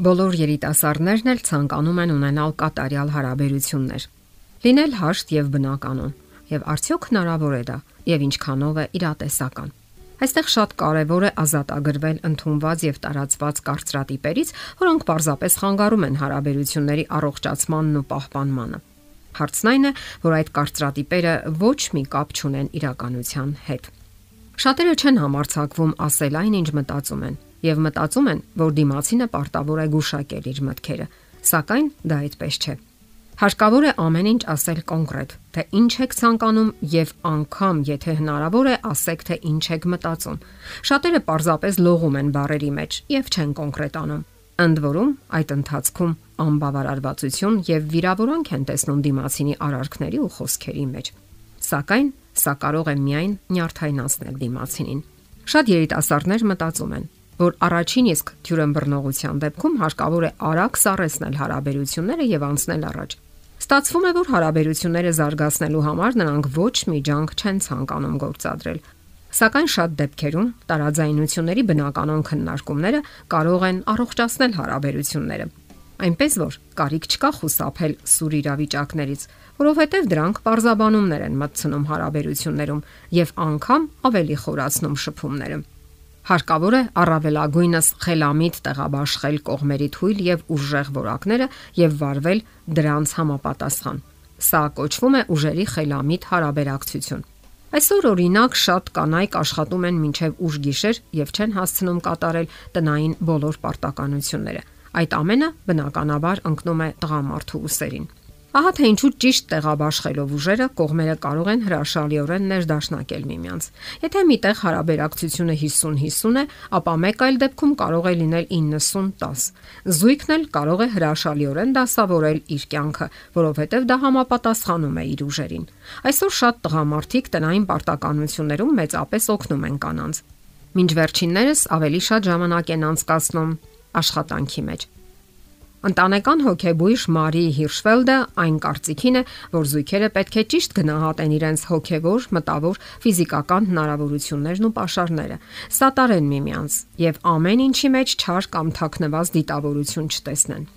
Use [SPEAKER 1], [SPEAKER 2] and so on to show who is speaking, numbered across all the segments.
[SPEAKER 1] Բոլոր երիտասարդներն էլ ցանկանում են ունենալ կատարյալ հարաբերություններ։ Լինել հաշտ եւ բնականon, եւ արդյոք հնարավոր է դա, եւ ինչքանով է իրատեսական։ Այստեղ շատ կարևոր է ազատագրվել ընդունված եւ տարածված կարծրատիպերից, որոնք պարզապես խանգարում են հարաբերությունների առողջացմանն ու պահպանմանը։ Հարցն այն է, որ այդ կարծրատիպերը ոչ մի կապ չունեն իրականության հետ։ Շատերը չեն համարցակվում ասել այն, ինչ մտածում են, եւ մտածում են, որ դիմացինը պարտավոր է գուշակել իր մտքերը, սակայն դա այդպես չէ։ Հարկավոր է ամեն ինչ ասել կոնկրետ, թե ինչ եք ցանկանում եւ անգամ, եթե հնարավոր է, ասեք թե ինչ եք մտածում։ Շատերը պարզապես լողում են բարերի մեջ եւ չեն կոնկրետանում։ Ընդ որում, այդ ընթացքում անբավարարվածություն եւ վիրավորանք են տեսնում դիմացինի արարքների ու խոսքերի մեջ։ Սակայն սա կարող է միայն նյարդայնացնել դիմացինին։ Շատ երիտասարդներ մտածում են, որ առաջին իսկ թյուրըմբռնողության դեպքում հարկավոր է արագ սառեցնել հարաբերությունները եւ անցնել առաջ։ Ստացվում է, որ հարաբերությունները զարգացնելու համար նրանք ոչ մի ջանք չեն ցանկանում գործադրել։ Սակայն շատ դեպքերում տարաձայնությունների բնականon քննարկումները կարող են առողջացնել հարաբերությունները։ Այնպես որ կարիք չկա խուսափել սուր իրավիճակներից, որովհետև դրանք parzabanumներ են մտցնում հարաբերություններում եւ անգամ ավելի խորացնում շփումները։ Հարկավոր է առավելագույնս խելամիտ տեղաբաշխել կողմերի թույլ եւ ուժեղ որակները եւ վարվել դրանց համապատասխան։ Սա կոչվում է ուժերի խելամիտ հարաբերակցություն։ Այսօր օրինակ շատ կանայք աշխատում են մինչև ուշ գիշեր եւ չեն հասցնում կատարել տնային բոլոր պարտականությունները։ Այդ ամենը բնականաբար ընկնում է տղամարդու ուսերին։ Ահա թե ինչու ճիշտ տեղաբաշխելով ուժերը կողմերը կարող են հրաշալիորեն ներդաշնակել միմյանց։ Եթե միտեղ հարաբերակցությունը 50-50 է, ապա մեկ այլ դեպքում կարող է լինել 90-10։ Զույգն էլ կարող է հրաշալիորեն դասավորել իր կյանքը, որովհետև դա համապատասխանում է իր ուժերին։ Այսօր շատ տղամարդիկ տնային պարտականություններում մեծապես օգնում են կանանց։ Մինչ վերջիններս ավելի շատ ժամանակ են անցկացնում աշխատանքի մեջ։ Ընտանեկան հոգեբույժ Մարի Հիրշվելդը այն կարծիքին է, որ զույգերը պետք է ճիշտ գնահատեն իրենց հոգեվոր, մտավոր, ֆիզիկական հնարավորություններն ու ապաշարները, սատարեն միմյանց եւ ամեն ինչի մեջ չար կամ թաքնված դիտավորություն չտեսնեն։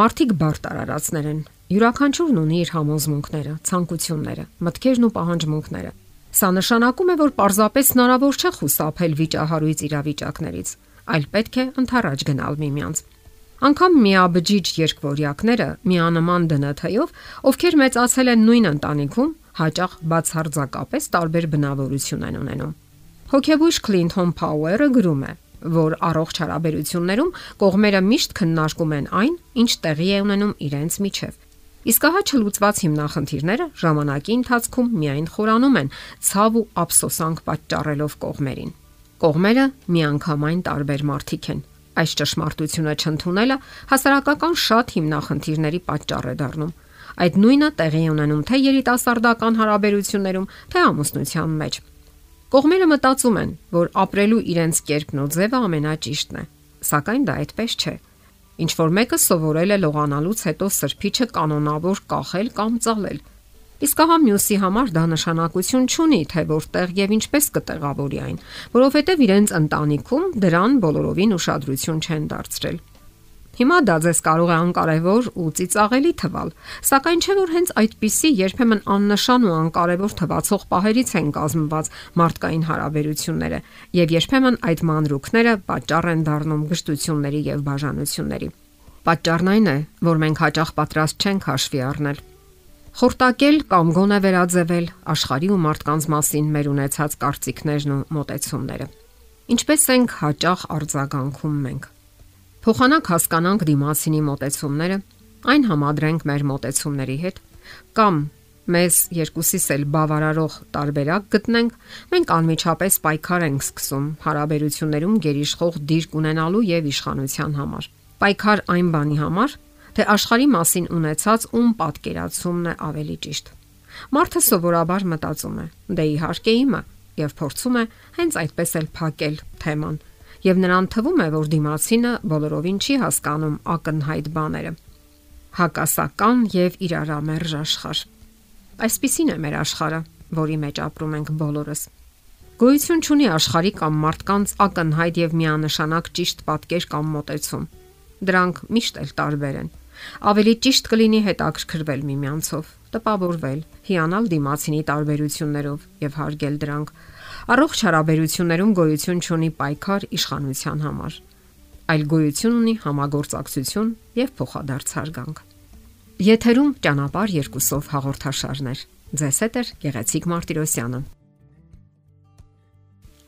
[SPEAKER 1] Մարդիկ բարտարարածներ են։ Յուրաքանչյուրն ունի իր համոզմունքները, ցանկությունները, մտքերն ու պահանջմունքները։ Սա նշանակում է, որ պարզապես հնարավոր չէ խուսափել վիճահարույց իրավիճակներից, այլ պետք է ընթառաջ գնալ միմյանց։ Անկամ միաբջիջ երկվորյակները միանման դնաթայով, ովքեր մեծացել են նույն ընտանիքում, հաճախ բացարձակապես տարբեր բնավորություն են ունենում։ Հոկեբույժ Քլինթոն Փաուերը գրում է, որ առողջ հարաբերություններում կողմերը միշտ քննարկում են այն, ինչ տեղի է ունենում իրենց միջև։ Իսկ ահա չլուծված հիմնախնդիրները ժամանակի ընթացքում միայն խորանում են, ցավ ու ափսոսանք պատճառելով կողմերին։ Կողմերը միանգամայն տարբեր մարդիկ են, Այս ճշմարտությունը չընդունելը հասարակական շատ հիմնախնդիրների պատճառ է դառնում։ Այդ նույնը տեղի ունենում թե երիտասարդական հարաբերություններում, թե ամուսնության մեջ։ Կողմերը մտածում են, որ ապրելու իրենց կերպն ու ձևը ամենաճիշտն է, սակայն դա այդպես չէ։ Ինչ որ մեկը սովորել է լողանալուց հետո սրբիչը կանոնավոր կախել կամ ծալել, Իսկ ահա մյուսի համար դա նշանակություն չունի, թե որտեղ եւ ինչպես կտեղավորի այն, որովհետեւ իրենց ընտանիքում դրան բոլորովին ուշադրություն չեն դարձրել։ Հիմա դա ձեզ կարող է անկարևոր ու ծիծաղելի թվալ, սակայն չէ որ հենց այդպիսի երբեմն աննշան ու անկարևոր թվացող պահերից են կազմված մարդկային հարաբերությունները, եւ երբեմն այդ մանրուքները պատճառ են դառնում գժտությունների եւ բաժանությունների։ Պատճառն այն է, որ մենք հաճախ պատրաստ չենք հաշվի առնել Խորտակել կամ գոնե վերաձևել աշխարհի ու մարդկանց մասին մեր ունեցած կարծիքներն ու մտածումները։ Ինչպես ենք հաճախ արձագանքում մենք։ Փոխանակ հասկանանք դիմացինի մտածումները, այն համադրենք մեր մտածումների հետ, կամ մեզ երկուսիս էլ բավարարող տարբերակ գտնենք, մենք անմիջապես պայքար ենք սկսում հարաբերություններում գերիշխող դիրք ունենալու եւ իշխանության համար։ Պայքար այն բանի համար, թե աշխարհի մասին ունեցած ում պատկերացումն է ավելի ճիշտ։ Մարդը սովորաբար մտածում է. դե իհարկե իմը եւ փորձում է հենց այդպես էլ փակել թեման։ Եվ նրան թվում է, որ դիմացինը բոլորովին չի հասկանում ակնհայտ բաները։ Հակասական եւ իրարամերժ աշխարհ։ Այսպիսին է մեր աշխարհը, որի մեջ ապրում ենք բոլորս։ Գոյություն ունի աշխարհի կամ մարդկանց ակնհայտ եւ միանշանակ ճիշտ պատկեր կամ մոտեցում Դրանք միշտ էլ տարբեր են։ Ավելի ճիշտ կլինի հետաքրքրվել միմյանցով, տպավորվել, հիանալ դիմացինի տարբերություններով եւ հարգել դրանք։ Առողջ հարաբերություններում գոյություն ունի պայքար իշխանության համար, այլ գոյություն ունի համագործակցություն եւ փոխադարձ հարգանք։ Եթերում ճանապար երկուսով հաղորդաշարներ։ Ձեզ հետ է Գեղեցիկ Մարտիրոսյանը։